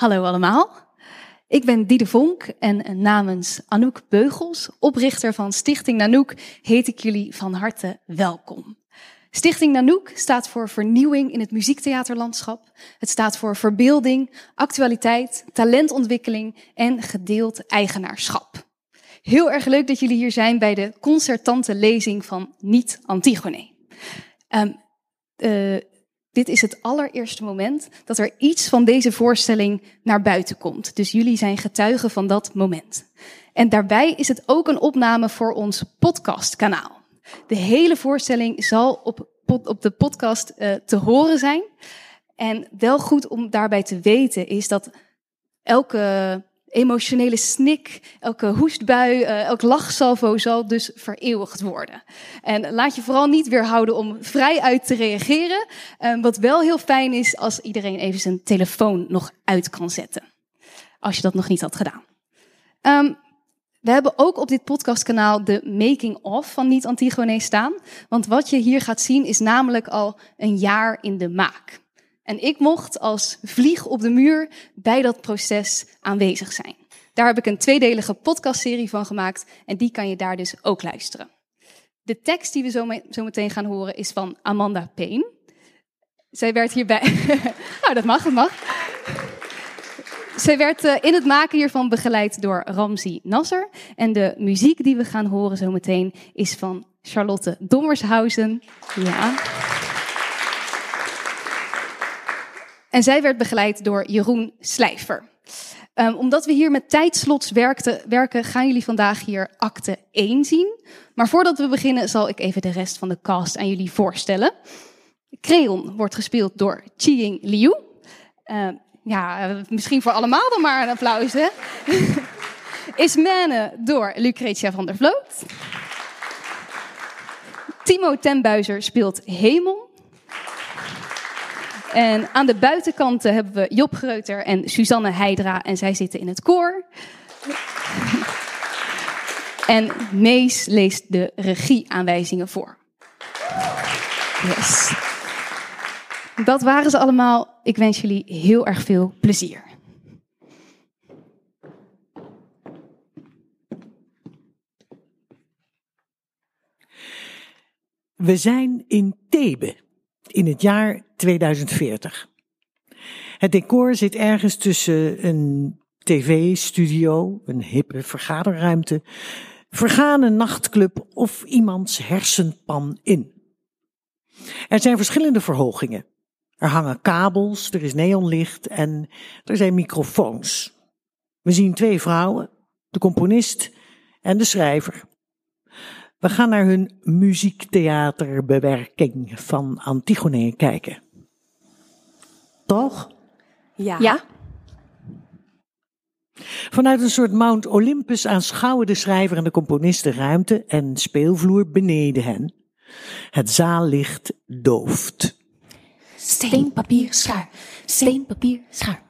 Hallo allemaal. Ik ben Diede Vonk en namens Anouk Beugels, oprichter van Stichting Nanoek, heet ik jullie van harte welkom. Stichting Nanoek staat voor vernieuwing in het muziektheaterlandschap. Het staat voor verbeelding, actualiteit, talentontwikkeling en gedeeld eigenaarschap. Heel erg leuk dat jullie hier zijn bij de concertante lezing van Niet Antigone. Um, uh, dit is het allereerste moment dat er iets van deze voorstelling naar buiten komt. Dus jullie zijn getuigen van dat moment. En daarbij is het ook een opname voor ons podcastkanaal. De hele voorstelling zal op, op de podcast uh, te horen zijn. En wel goed om daarbij te weten is dat elke emotionele snik, elke hoestbui, uh, elk lachsalvo zal dus vereeuwigd worden. En laat je vooral niet weerhouden om vrij uit te reageren. Uh, wat wel heel fijn is als iedereen even zijn telefoon nog uit kan zetten. Als je dat nog niet had gedaan. Um, we hebben ook op dit podcastkanaal de making of van Niet Antigone staan. Want wat je hier gaat zien is namelijk al een jaar in de maak. En ik mocht als vlieg op de muur bij dat proces aanwezig zijn. Daar heb ik een tweedelige podcastserie van gemaakt en die kan je daar dus ook luisteren. De tekst die we zo, me zo meteen gaan horen is van Amanda Payne. Zij werd hierbij. nou, dat mag, dat mag. Zij werd uh, in het maken hiervan begeleid door Ramzi Nasser. En de muziek die we gaan horen zo meteen is van Charlotte Dommershausen. Ja. En zij werd begeleid door Jeroen Slijver. Um, omdat we hier met tijdslots werkte, werken, gaan jullie vandaag hier acte 1 zien. Maar voordat we beginnen zal ik even de rest van de cast aan jullie voorstellen. Creon wordt gespeeld door Chiying Liu. Uh, ja, misschien voor allemaal dan maar een applaus, hè? Ismene door Lucretia van der Vloot. Timo Tenbuizer speelt Hemel. En aan de buitenkanten hebben we Job Greuter en Suzanne Heidra en zij zitten in het koor. En Mees leest de regieaanwijzingen voor. Dat waren ze allemaal. Ik wens jullie heel erg veel plezier. We zijn in Thebe in het jaar 2040. Het decor zit ergens tussen een tv-studio, een hippe vergaderruimte, vergane nachtclub of iemands hersenpan in. Er zijn verschillende verhogingen. Er hangen kabels, er is neonlicht en er zijn microfoons. We zien twee vrouwen, de componist en de schrijver. We gaan naar hun muziektheaterbewerking van Antigone kijken. Toch? Ja. ja. Vanuit een soort Mount Olympus aanschouwen de schrijver en de componist de ruimte en speelvloer beneden hen. Het zaallicht dooft. Steen, papier, schaar. Steen, papier, schaar.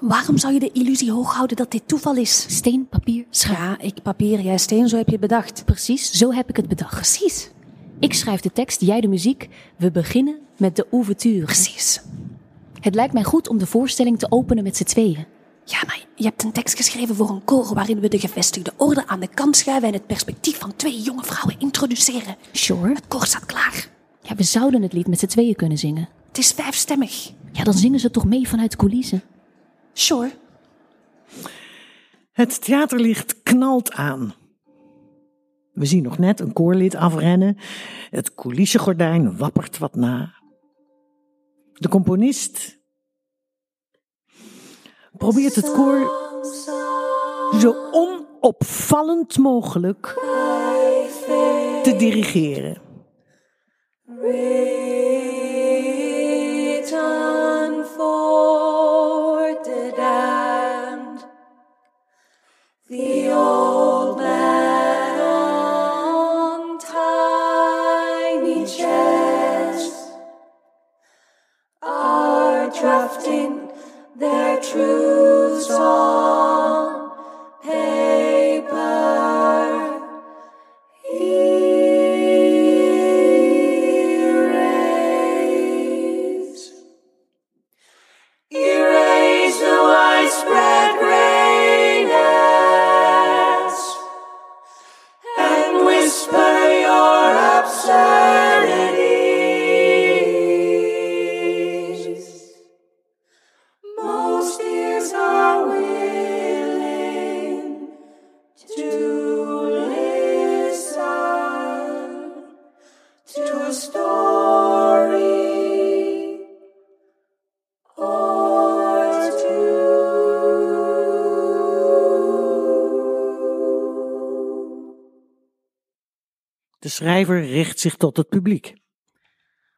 Waarom zou je de illusie hoog houden dat dit toeval is? Steen, papier, schaar. Ja, ik papier, jij steen, zo heb je het bedacht. Precies, zo heb ik het bedacht. Precies. Ik schrijf de tekst, jij de muziek. We beginnen met de ouverture. Precies. Het lijkt mij goed om de voorstelling te openen met z'n tweeën. Ja, maar je hebt een tekst geschreven voor een koor waarin we de gevestigde orde aan de kant schuiven en het perspectief van twee jonge vrouwen introduceren. Sure. Het koor staat klaar. Ja, we zouden het lied met z'n tweeën kunnen zingen. Het is vijfstemmig. Ja, dan zingen ze toch mee vanuit de coulissen. Sure. Het theaterlicht knalt aan. We zien nog net een koorlid afrennen. Het coulissengordijn wappert wat na. De componist probeert het koor zo onopvallend mogelijk te dirigeren. The old man schrijver richt zich tot het publiek.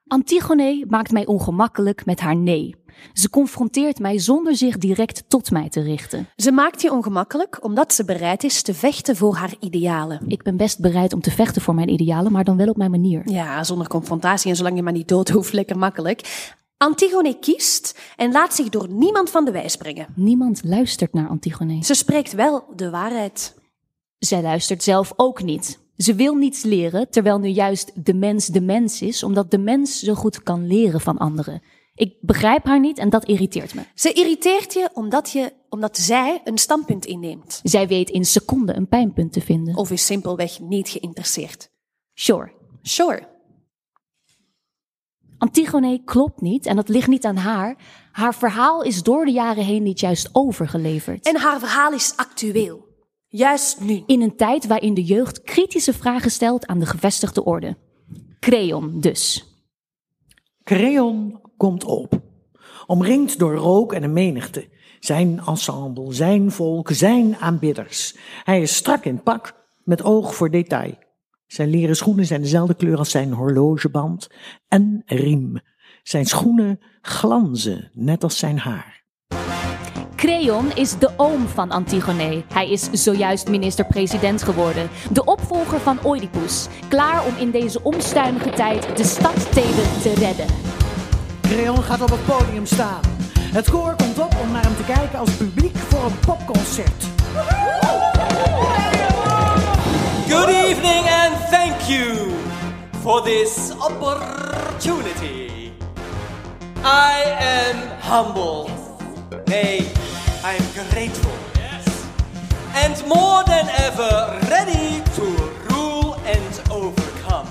Antigone maakt mij ongemakkelijk met haar nee. Ze confronteert mij zonder zich direct tot mij te richten. Ze maakt je ongemakkelijk omdat ze bereid is te vechten voor haar idealen. Ik ben best bereid om te vechten voor mijn idealen, maar dan wel op mijn manier. Ja, zonder confrontatie en zolang je maar niet dood hoeft, lekker makkelijk. Antigone kiest en laat zich door niemand van de wijs brengen. Niemand luistert naar Antigone. Ze spreekt wel de waarheid. Zij luistert zelf ook niet. Ze wil niets leren, terwijl nu juist de mens de mens is, omdat de mens zo goed kan leren van anderen. Ik begrijp haar niet en dat irriteert me. Ze irriteert je omdat, je omdat zij een standpunt inneemt. Zij weet in seconden een pijnpunt te vinden. Of is simpelweg niet geïnteresseerd. Sure. Sure. Antigone klopt niet en dat ligt niet aan haar. Haar verhaal is door de jaren heen niet juist overgeleverd. En haar verhaal is actueel. Juist nu. In een tijd waarin de jeugd kritische vragen stelt aan de gevestigde orde. Creon dus. Creon komt op, omringd door rook en een menigte. Zijn ensemble, zijn volk, zijn aanbidders. Hij is strak in pak, met oog voor detail. Zijn leren schoenen zijn dezelfde kleur als zijn horlogeband en riem. Zijn schoenen glanzen, net als zijn haar. Creon is de oom van Antigone. Hij is zojuist minister-president geworden. De opvolger van Oedipus. Klaar om in deze omstuimige tijd de stad Thebe te redden. Creon gaat op het podium staan. Het koor komt op om naar hem te kijken als publiek voor een popconcert. Good evening and thank you for this opportunity. I am humble. Nay, I am grateful. Yes. And more than ever ready to rule and overcome.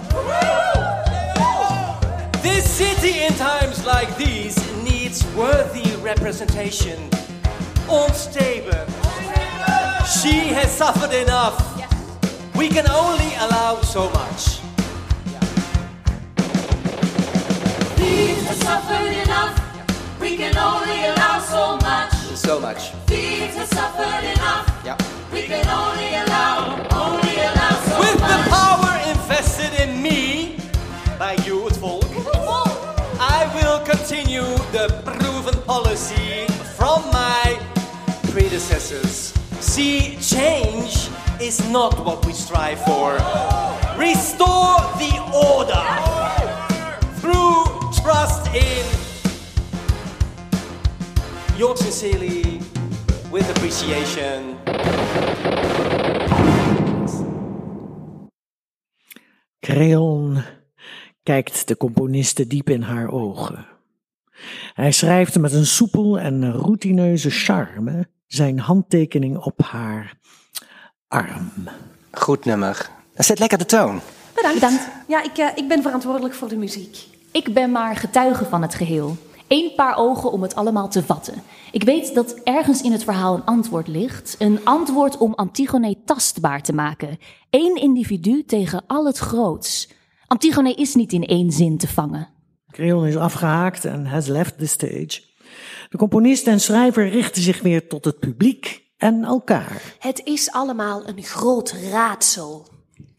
This city in times like these needs worthy representation. Unstable. She has suffered enough. We can only allow so much. Have suffered enough. We can only allow so much. So much. Thieves have suffered enough. Yeah. We can only allow, only allow so With the power invested in me by you, het volk, I will continue the proven policy from my predecessors. See, change is not what we strive for. Restore the order through trust in yours sincerely, with appreciation. Creon kijkt de componiste diep in haar ogen. Hij schrijft met een soepel en routineuze charme zijn handtekening op haar arm. Goed nummer. Dat zet lekker de toon. Bedankt. Bedankt. Ja, ik, eh, ik ben verantwoordelijk voor de muziek. Ik ben maar getuige van het geheel. Eén paar ogen om het allemaal te vatten. Ik weet dat ergens in het verhaal een antwoord ligt. Een antwoord om Antigone tastbaar te maken. Eén individu tegen al het groots. Antigone is niet in één zin te vangen. Creon is afgehaakt en has left the stage. De componist en schrijver richten zich weer tot het publiek en elkaar. Het is allemaal een groot raadsel.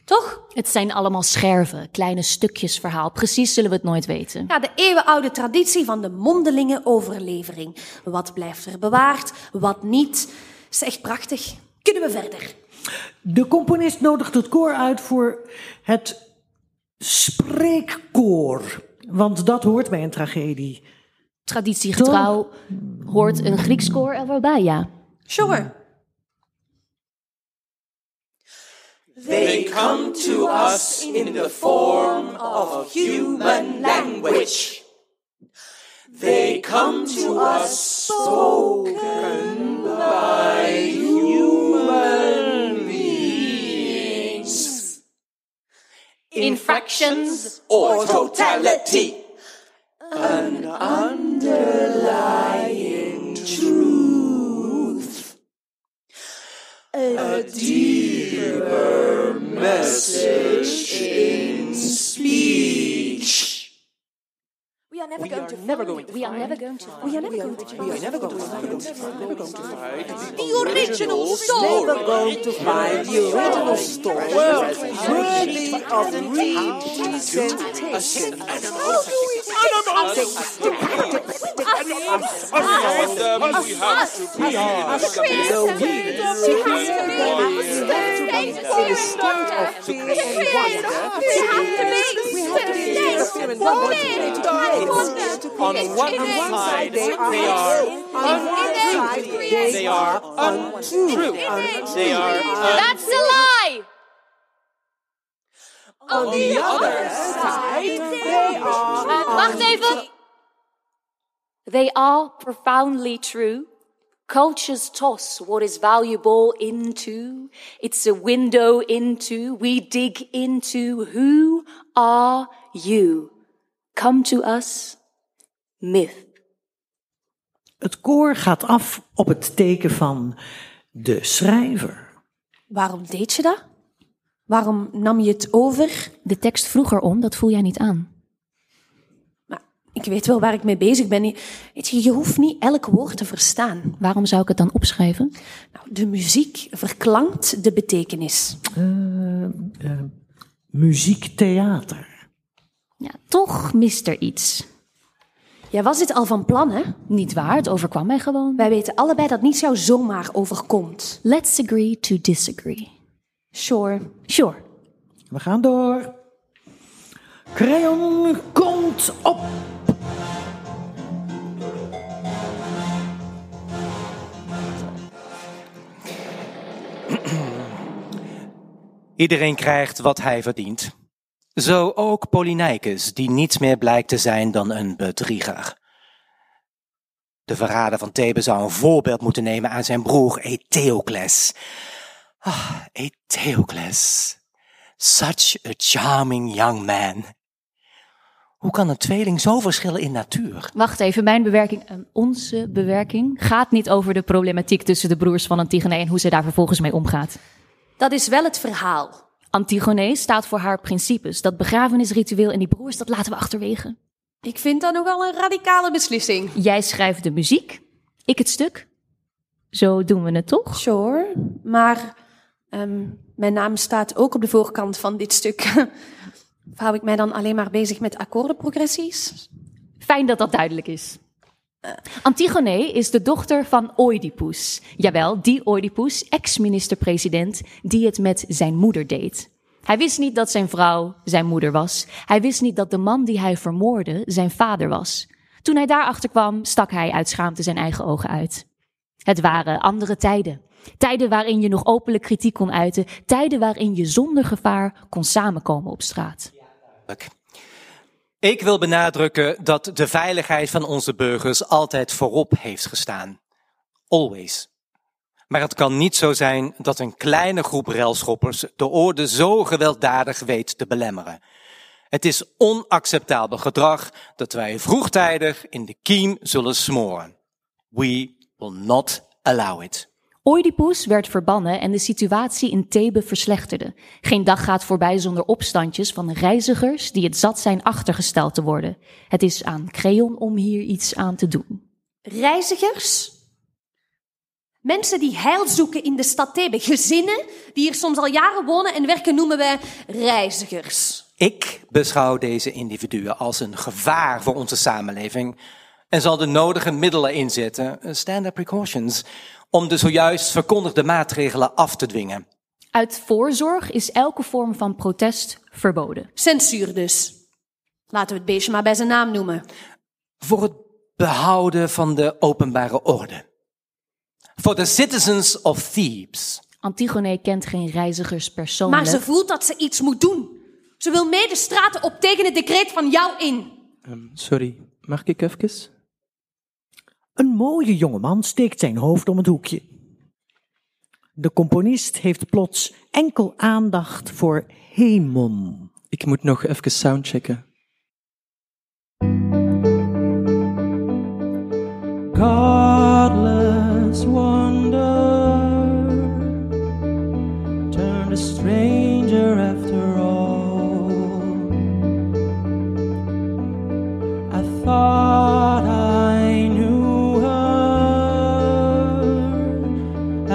Toch? Het zijn allemaal scherven, kleine stukjes verhaal. Precies zullen we het nooit weten. Ja, de eeuwenoude traditie van de mondelinge overlevering. Wat blijft er bewaard, wat niet. is echt prachtig. Kunnen we verder? De componist nodigt het koor uit voor het spreekkoor. Want dat hoort bij een tragedie. Traditiegetrouw hoort een Grieks koor er wel bij, ja. Sure. They come to us in the form of human language. They come to us spoken by human beings. In fractions or totality. An underlying truth. A deeper message in speech. We are never going to never going to We are never going to We are never going to We are never going to find The original story. Never going to find the original story. worthy of representation. On one side, they are untrue. They are untrue. They are That's a lie! On the other side, they are wacht even. They are profoundly true. Cultures toss what is valuable into. It's a window into. We dig into. Who are you? Come to us. Myth. Het koor gaat af op het teken van de schrijver. Waarom deed je dat? Waarom nam je het over? De tekst vroeg erom, dat voel jij niet aan. Ik weet wel waar ik mee bezig ben. Weet je, je hoeft niet elk woord te verstaan. Waarom zou ik het dan opschrijven? Nou, de muziek verklankt de betekenis. Muziektheater. Ja, toch mist er iets. Jij was dit al van plan, hè? Niet waar, het overkwam mij gewoon. Wij weten allebei dat niets jou zomaar overkomt. Let's agree to disagree. Sure. Sure. We gaan door. Crayon komt op. Iedereen krijgt wat hij verdient. Zo ook Polynicus, die niets meer blijkt te zijn dan een bedrieger. De verrader van Thebe zou een voorbeeld moeten nemen aan zijn broer Eteocles. Ah, Eteocles. Such a charming young man. Hoe kan een tweeling zo verschillen in natuur? Wacht even, mijn bewerking, eh, onze bewerking, gaat niet over de problematiek tussen de broers van Antigone en hoe ze daar vervolgens mee omgaat. Dat is wel het verhaal. Antigone staat voor haar principes. Dat begrafenisritueel en die broers, dat laten we achterwege. Ik vind dat nogal een radicale beslissing. Jij schrijft de muziek, ik het stuk. Zo doen we het toch? Sure, maar ehm, mijn naam staat ook op de voorkant van dit stuk. Of hou ik mij dan alleen maar bezig met akkoordenprogressies? Fijn dat dat duidelijk is. Antigone is de dochter van Oedipus. Jawel, die Oedipus, ex-minister-president, die het met zijn moeder deed. Hij wist niet dat zijn vrouw zijn moeder was. Hij wist niet dat de man die hij vermoordde zijn vader was. Toen hij daarachter kwam, stak hij uit schaamte zijn eigen ogen uit. Het waren andere tijden. Tijden waarin je nog openlijk kritiek kon uiten. Tijden waarin je zonder gevaar kon samenkomen op straat. Ik wil benadrukken dat de veiligheid van onze burgers altijd voorop heeft gestaan. Always. Maar het kan niet zo zijn dat een kleine groep relschoppers de orde zo gewelddadig weet te belemmeren. Het is onacceptabel gedrag dat wij vroegtijdig in de kiem zullen smoren. We will not allow it. Oedipus werd verbannen en de situatie in Thebe verslechterde. Geen dag gaat voorbij zonder opstandjes van reizigers die het zat zijn achtergesteld te worden. Het is aan Creon om hier iets aan te doen. Reizigers? Mensen die heil zoeken in de stad Thebe. Gezinnen die hier soms al jaren wonen en werken noemen wij reizigers. Ik beschouw deze individuen als een gevaar voor onze samenleving en zal de nodige middelen inzetten, standard precautions, om de zojuist verkondigde maatregelen af te dwingen. Uit voorzorg is elke vorm van protest verboden. Censuur dus. Laten we het beestje maar bij zijn naam noemen. Voor het behouden van de openbare orde. For the citizens of Thebes. Antigone kent geen reizigers persoonlijk. Maar ze voelt dat ze iets moet doen. Ze wil mee de straten op tegen het decreet van jou in. Ehm, sorry, mag ik even? Een mooie jongeman steekt zijn hoofd om het hoekje. De componist heeft plots enkel aandacht voor Hemon. Ik moet nog even soundchecken. Godless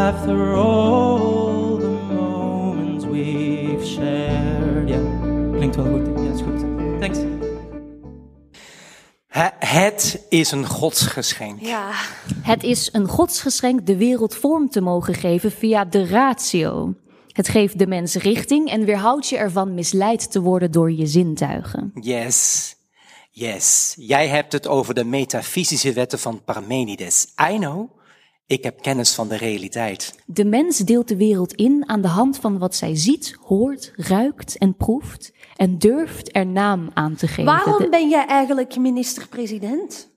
after all the moments we've shared. Ja, klinkt wel goed. Ja, is goed. Thanks. He- Het is een godsgeschenk. Ja. Het is een godsgeschenk de wereld vorm te mogen geven via de ratio. Het geeft de mens richting en weerhoudt je ervan misleid te worden door je zintuigen. Yes. Yes. Jij hebt het over de metafysische wetten van Parmenides. I know. Ik heb kennis van de realiteit. De mens deelt de wereld in aan de hand van wat zij ziet, hoort, ruikt en proeft en durft er naam aan te geven. Waarom De- ben jij eigenlijk minister-president?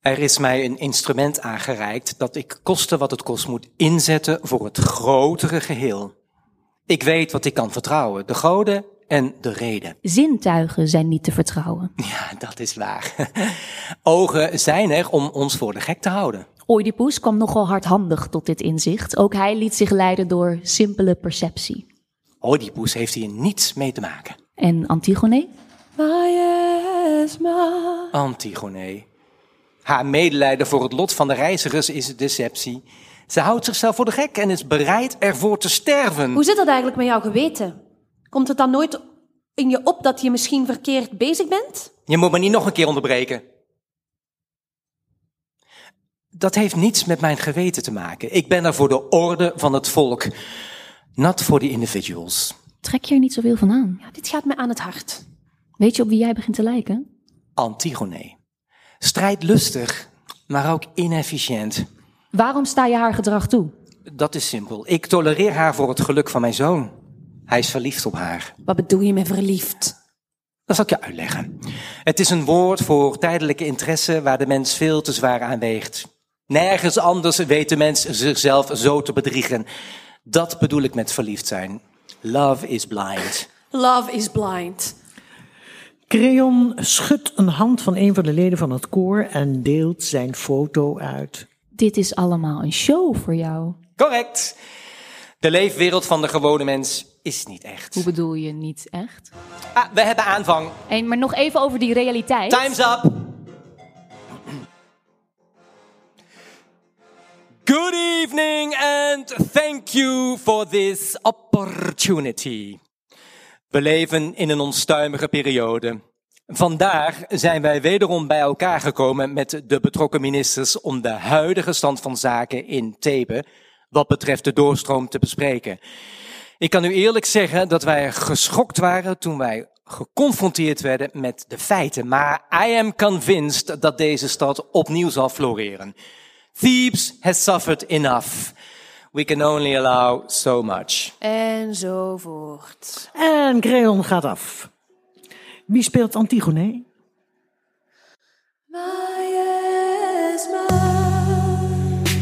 Er is mij een instrument aangereikt dat ik koste wat het kost moet inzetten voor het grotere geheel. Ik weet wat ik kan vertrouwen, de goden en de reden. Zintuigen zijn niet te vertrouwen. Ja, dat is waar. Ogen zijn er om ons voor de gek te houden. Oedipus kwam nogal hardhandig tot dit inzicht. Ook hij liet zich leiden door simpele perceptie. Oedipus heeft hier niets mee te maken. En Antigone? Antigone. Haar medelijden voor het lot van de reizigers is deceptie. Ze houdt zichzelf voor de gek en is bereid ervoor te sterven. Hoe zit dat eigenlijk met jouw geweten? Komt het dan nooit in je op dat je misschien verkeerd bezig bent? Je moet me niet nog een keer onderbreken. Dat heeft niets met mijn geweten te maken. Ik ben er voor de orde van het volk. Not for the individuals. Trek je er niet zoveel van aan? Ja, dit gaat me aan het hart. Weet je op wie jij begint te lijken? Antigone. Strijdlustig, maar ook inefficiënt. Waarom sta je haar gedrag toe? Dat is simpel. Ik tolereer haar voor het geluk van mijn zoon. Hij is verliefd op haar. Wat bedoel je met verliefd? Dat zal ik je uitleggen. Het is een woord voor tijdelijke interesse waar de mens veel te zwaar aan weegt. Nergens anders weet de mens zichzelf zo te bedriegen. Dat bedoel ik met verliefd zijn. Love is blind. Love is blind. Creon schudt een hand van een van de leden van het koor en deelt zijn foto uit. Dit is allemaal een show voor jou. Correct. De leefwereld van de gewone mens is niet echt. Hoe bedoel je niet echt? Ah, we hebben aanvang. En, maar nog even over die realiteit. Time's up. Good evening and thank you for this opportunity. We leven in een onstuimige periode. Vandaag zijn wij wederom bij elkaar gekomen met de betrokken ministers om de huidige stand van zaken in Thebe wat betreft de doorstroom te bespreken. Ik kan u eerlijk zeggen dat wij geschokt waren toen wij geconfronteerd werden met de feiten. Maar I am convinced dat deze stad opnieuw zal floreren. Thebes has suffered enough. We can only allow so much. Enzovoort. En Creon gaat af. Wie speelt Antigone?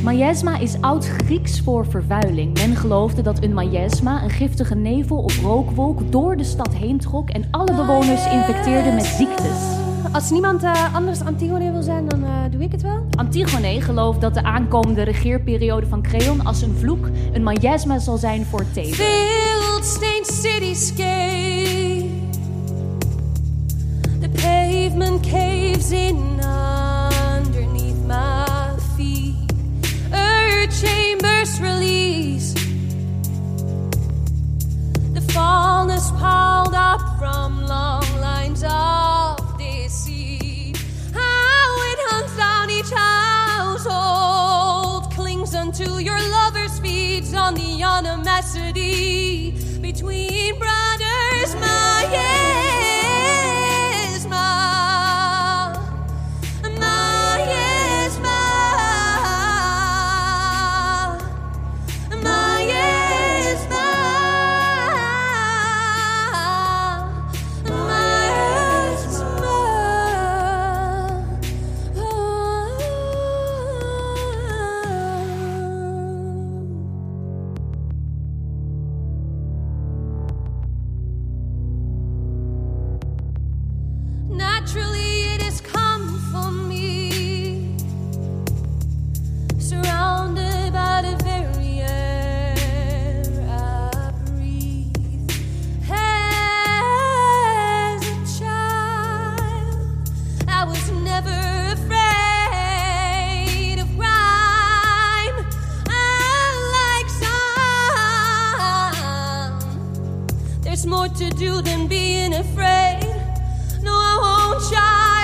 Miasma is oud-Grieks voor vervuiling. Men geloofde dat een miasma, een giftige nevel of rookwolk, door de stad heen trok en alle bewoners infecteerde met ziektes. Als niemand eh, anders Antigone wil zijn, dan eh, doe ik het wel. Antigone gelooft dat de aankomende regeerperiode van Creon als een vloek een miasma zal zijn voor Thebe. Field stained cityscape. The pavement caves in underneath my feet. Earth chambers release. The fallness piled up from long lines of on the animosity between. More to do than being afraid. No, I won't shy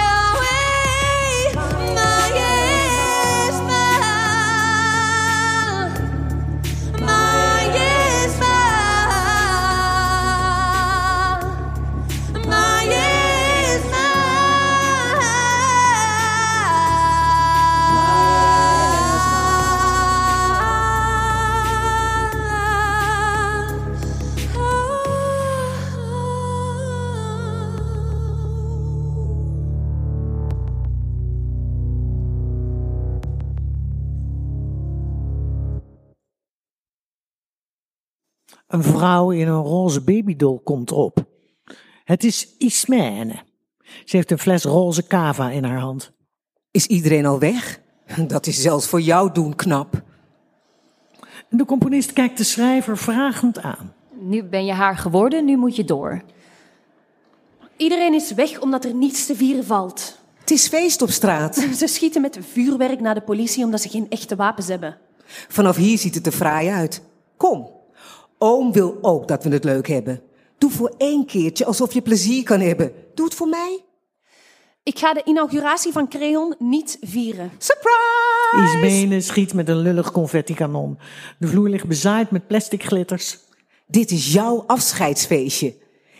Een vrouw in een roze babydol komt op. Het is Ismene. Ze heeft een fles roze cava in haar hand. Is iedereen al weg? Dat is zelfs voor jou doen knap. De componist kijkt de schrijver vragend aan. Nu ben je haar geworden, nu moet je door. Iedereen is weg omdat er niets te vieren valt. Het is feest op straat. Ze schieten met vuurwerk naar de politie omdat ze geen echte wapens hebben. Vanaf hier ziet het er fraai uit. Kom, oom wil ook dat we het leuk hebben. Doe voor één keertje alsof je plezier kan hebben. Doe het voor mij. Ik ga de inauguratie van Creon niet vieren. Surprise! Ismene schiet met een lullig confetti-kanon. De vloer ligt bezaaid met plastic glitters. Dit is jouw afscheidsfeestje.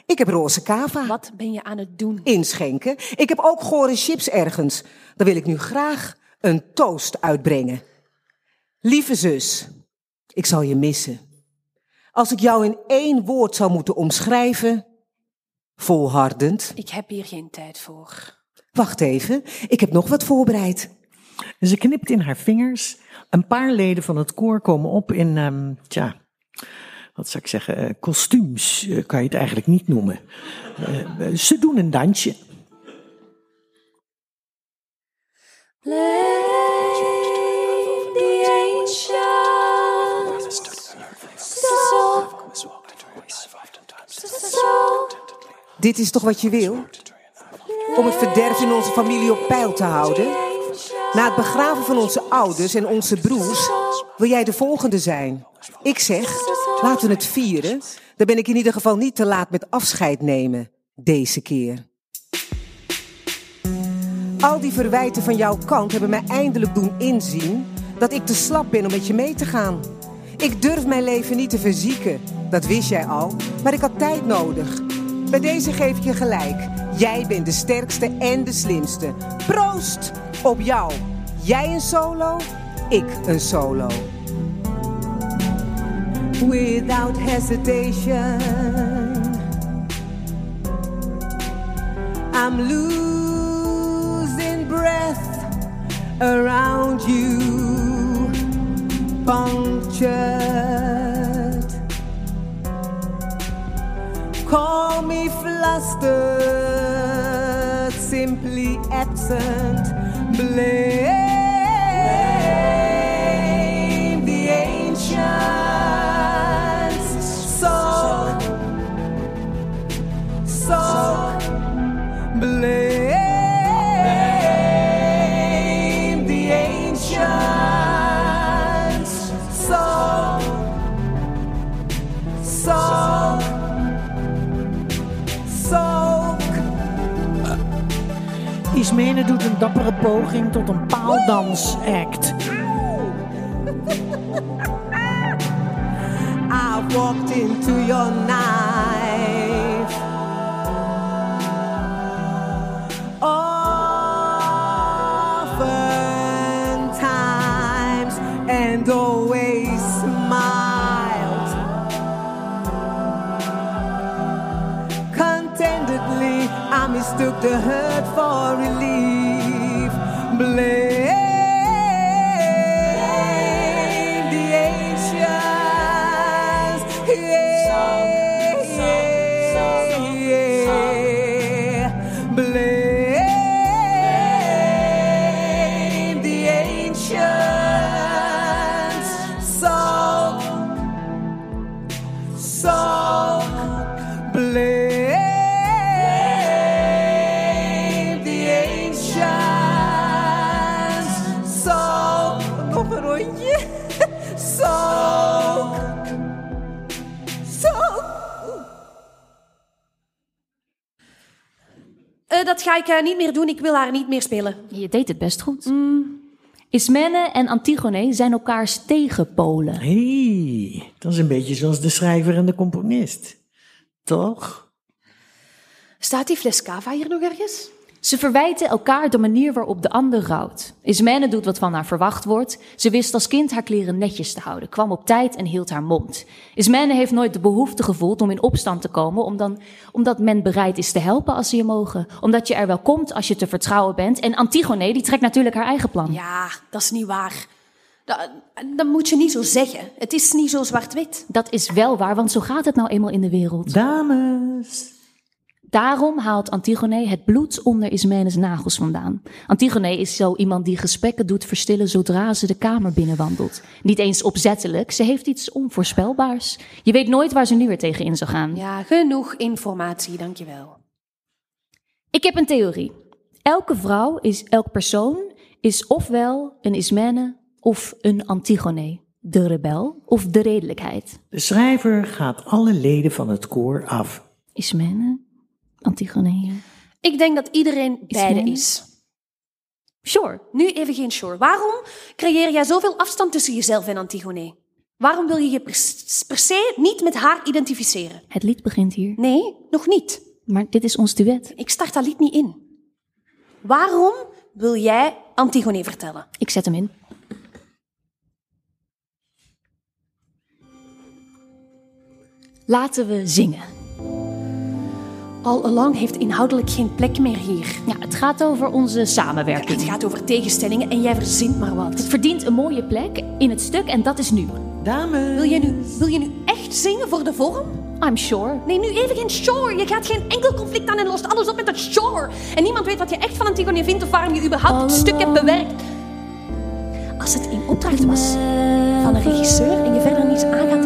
Ik heb roze kava. Wat ben je aan het doen? Inschenken. Ik heb ook gore chips ergens. Dan wil ik nu graag een toast uitbrengen. Lieve zus, ik zal je missen. Als ik jou in één woord zou moeten omschrijven, volhardend. Ik heb hier geen tijd voor. Wacht even, ik heb nog wat voorbereid. Ze knipt in haar vingers. Een paar leden van het koor komen op in, ehm, tja, wat zou ik zeggen, eh, kostuums eh, kan je het eigenlijk niet noemen. Eh, ze doen een dansje. Dit is toch wat je wil? Om het verderf in onze familie op peil te houden? Na het begraven van onze ouders en onze broers wil jij de volgende zijn. Ik zeg, laten we het vieren. Dan ben ik in ieder geval niet te laat met afscheid nemen. Deze keer. Al die verwijten van jouw kant hebben mij eindelijk doen inzien dat ik te slap ben om met je mee te gaan. Ik durf mijn leven niet te verzieken, dat wist jij al, maar ik had tijd nodig. Bij deze geef ik je gelijk. Jij bent de sterkste en de slimste. Proost op jou. Jij een solo, ik een solo. Without hesitation, I'm losing breath around you, punctured. Call me flustered, simply absent. Blame poging tot een paaldansact. I walked into your knife. Oftentimes and always smiled. Contentedly, I mistook the hurt for relief blame. Ga ik eh, niet meer doen. Ik wil haar niet meer spelen. Je deed het best goed. Ismene en Antigone zijn elkaars tegenpolen. Hé, hey, dat is een beetje zoals de schrijver en de componist. Toch? Staat die fles cava hier nog ergens? Ze verwijten elkaar de manier waarop de ander rouwt. Ismene doet wat van haar verwacht wordt. Ze wist als kind haar kleren netjes te houden, kwam op tijd en hield haar mond. Ismene heeft nooit de behoefte gevoeld om in opstand te komen, omdat, omdat men bereid is te helpen als ze je mogen. Omdat je er wel komt als je te vertrouwen bent. En Antigone, die trekt natuurlijk haar eigen plan. Ja, dat is niet waar. Dat, dat moet je niet zo zeggen. Het is niet zo zwart-wit. Dat is wel waar, want zo gaat het nou eenmaal in de wereld. Dames. Daarom haalt Antigone het bloed onder Ismenes nagels vandaan. Antigone is zo iemand die gesprekken doet verstillen zodra ze de kamer binnenwandelt. Niet eens opzettelijk, ze heeft iets onvoorspelbaars. Je weet nooit waar ze nu weer tegen in zou gaan. Ja, genoeg informatie, dankjewel. Ik heb een theorie. Elke vrouw is, elk persoon is ofwel een Ismene of een Antigone. De rebel of de redelijkheid. De schrijver gaat alle leden van het koor af. Ismene, Antigone. Ik denk dat iedereen beide is. Sure. Nu even geen sure. Waarom creëer jij zoveel afstand tussen jezelf en Antigone? Waarom wil je je per, per se niet met haar identificeren? Het lied begint hier. Nee, nog niet. Maar dit is ons duet. Ik start dat lied niet in. Waarom wil jij Antigone vertellen? Ik zet hem in. Laten we zingen. All Along heeft inhoudelijk geen plek meer hier. Ja, het gaat over onze samenwerking. Het gaat over tegenstellingen en jij verzint maar Het wat. verdient een mooie plek in het stuk en dat is nu. Dames. Wil je nu, wil je nu echt zingen voor de vorm? I'm sure. Nee, nu even geen sure. Je gaat geen enkel conflict aan en lost alles op met dat sure. En niemand weet wat je echt van Antigone vindt of waarom je überhaupt het stuk hebt bewerkt. Als het in opdracht was van een regisseur en je verder niets aangaat,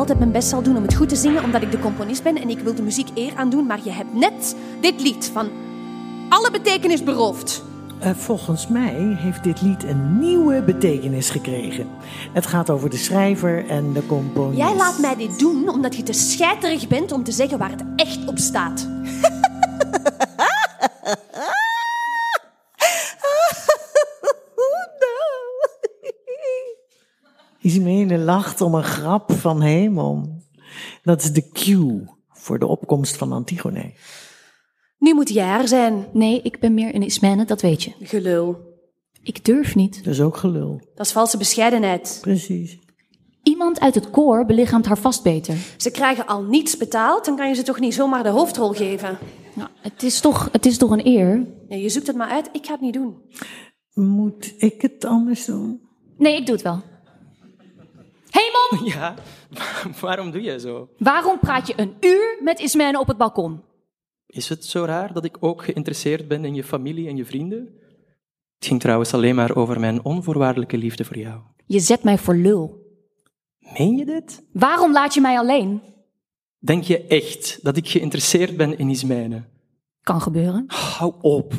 altijd mijn best zal doen om het goed te zingen, omdat ik de componist ben en ik wil de muziek eer aandoen, maar je hebt net dit lied van alle betekenis beroofd. Eh, volgens mij heeft dit lied een nieuwe betekenis gekregen. Het gaat over de schrijver en de componist. Jij laat mij dit doen omdat je te scheiterig bent om te zeggen waar het echt op staat. Ismene lacht om een grap van hemel. Dat is de cue voor de opkomst van Antigone. Nu moet jij er zijn. Nee, ik ben meer een Ismene, dat weet je. Gelul. Ik durf niet. Dat is ook gelul. Dat is valse bescheidenheid. Precies. Iemand uit het koor belichaamt haar vast beter. Ze krijgen al niets betaald, dan kan je ze toch niet zomaar de hoofdrol geven. Nou, het, is toch, het is toch een eer? Nee, je zoekt het maar uit, ik ga het niet doen. Moet ik het anders doen? Nee, ik doe het wel. Hey mom, Ja, waarom doe je zo? waarom praat je een uur met Ismene op het balkon? Is het zo raar dat ik ook geïnteresseerd ben in je familie en je vrienden? Het ging trouwens alleen maar over mijn onvoorwaardelijke liefde voor jou. Je zet mij voor lul. Meen je dit? Waarom laat je mij alleen? Denk je echt dat ik geïnteresseerd ben in Ismijnen? Kan gebeuren. Hou op.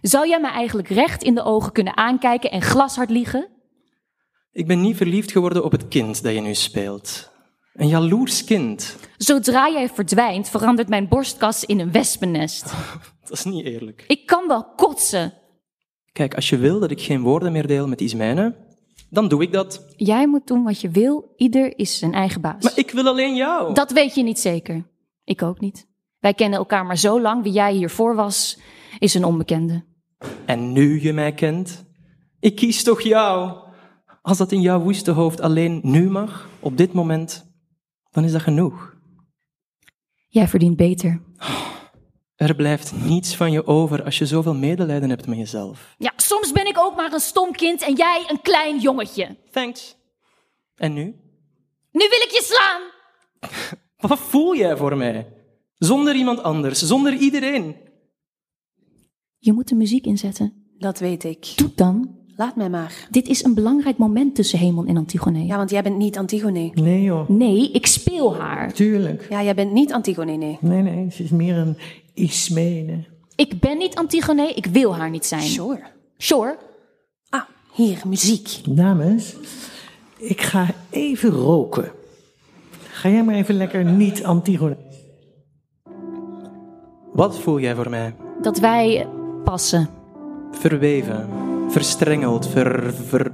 Zou jij mij eigenlijk recht in de ogen kunnen aankijken en glashard liegen? Ik ben niet verliefd geworden op het kind dat je nu speelt. Een jaloers kind. Zodra jij verdwijnt, verandert mijn borstkas in een wespennest. Dat is niet eerlijk. Ik kan wel kotsen. Kijk, als je wil dat ik geen woorden meer deel met Ismijnen, dan doe ik dat. Jij moet doen wat je wil, ieder is zijn eigen baas. Maar ik wil alleen jou. Dat weet je niet zeker. Ik ook niet. Wij kennen elkaar maar zo lang. Wie jij hiervoor was, is een onbekende. En nu je mij kent, ik kies toch jou. Als dat in jouw woeste hoofd alleen nu mag, op dit moment, dan is dat genoeg. Jij verdient beter. Er blijft niets van je over als je zoveel medelijden hebt met jezelf. Ja, soms ben ik ook maar een stom kind en jij een klein jongetje. Thanks. En nu? Nu wil ik je slaan. Wat voel jij voor mij? Zonder iemand anders, zonder iedereen. Je moet de muziek inzetten. Dat weet ik. Doe dan. Laat mij maar. Dit is een belangrijk moment tussen Hemel en Antigone. Ja, want jij bent niet Antigone. Nee joh, Nee, ik speel haar. tuurlijk. Ja, jij bent niet Antigone, nee. Nee, nee, ze is meer een Ismene. Ik ben niet Antigone, ik wil haar niet zijn. Sure. Sure. Ah, hier, muziek. Dames, ik ga even roken. Ga jij maar even lekker niet Antigone. Wat voel jij voor mij? Dat wij passen. Verweven, verstrengeld, ver, ver,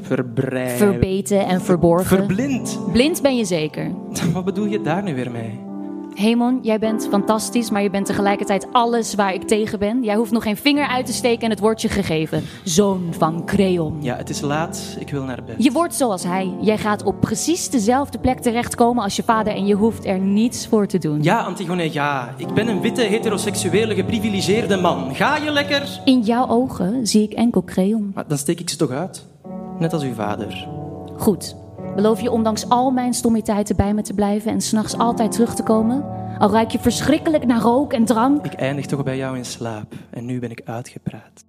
verbreid. Verbeten en verborgen. Verblind. Blind ben je zeker. Wat bedoel je daar nu weer mee? Hemon, jij bent fantastisch, maar je bent tegelijkertijd alles waar ik tegen ben. Jij hoeft nog geen vinger uit te steken en het wordt je gegeven. Zoon van Creon. Ja, het is laat, ik wil naar bed. Je wordt zoals hij. Jij gaat op precies dezelfde plek terechtkomen als je vader en je hoeft er niets voor te doen. Ja, Antigone, ja. Ik ben een witte, heteroseksuele, geprivilegeerde man. Ga je lekker? In jouw ogen zie ik enkel Creon. Maar dan steek ik ze toch uit. Net als uw vader. Goed. Beloof je ondanks al mijn stommiteiten bij me te blijven en s'nachts altijd terug te komen? Al ruik je verschrikkelijk naar rook en drank? Ik eindig toch bij jou in slaap. En nu ben ik uitgepraat.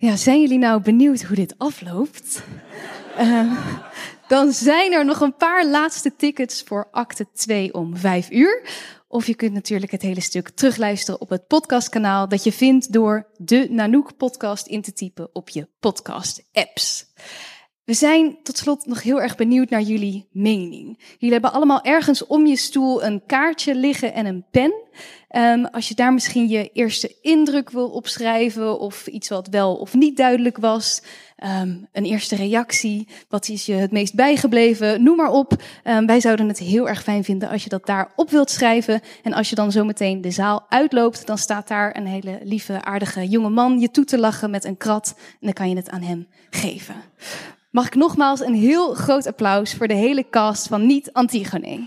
Ja, zijn jullie nou benieuwd hoe dit afloopt? Eh, Dan zijn er nog een paar laatste tickets voor acte 2 om 5 uur. Of je kunt natuurlijk het hele stuk terugluisteren op het podcastkanaal dat je vindt door de Nanook podcast in te typen op je podcast apps. We zijn tot slot nog heel erg benieuwd naar jullie mening. Jullie hebben allemaal ergens om je stoel een kaartje liggen en een pen. Um, als je daar misschien je eerste indruk wil opschrijven of iets wat wel of niet duidelijk was, um, een eerste reactie, wat is je het meest bijgebleven, noem maar op. Um, wij zouden het heel erg fijn vinden als je dat daarop wilt schrijven. En als je dan zometeen de zaal uitloopt, dan staat daar een hele lieve, aardige jonge man je toe te lachen met een krat en dan kan je het aan hem geven. Mag ik nogmaals een heel groot applaus voor de hele cast van Niet Antigone.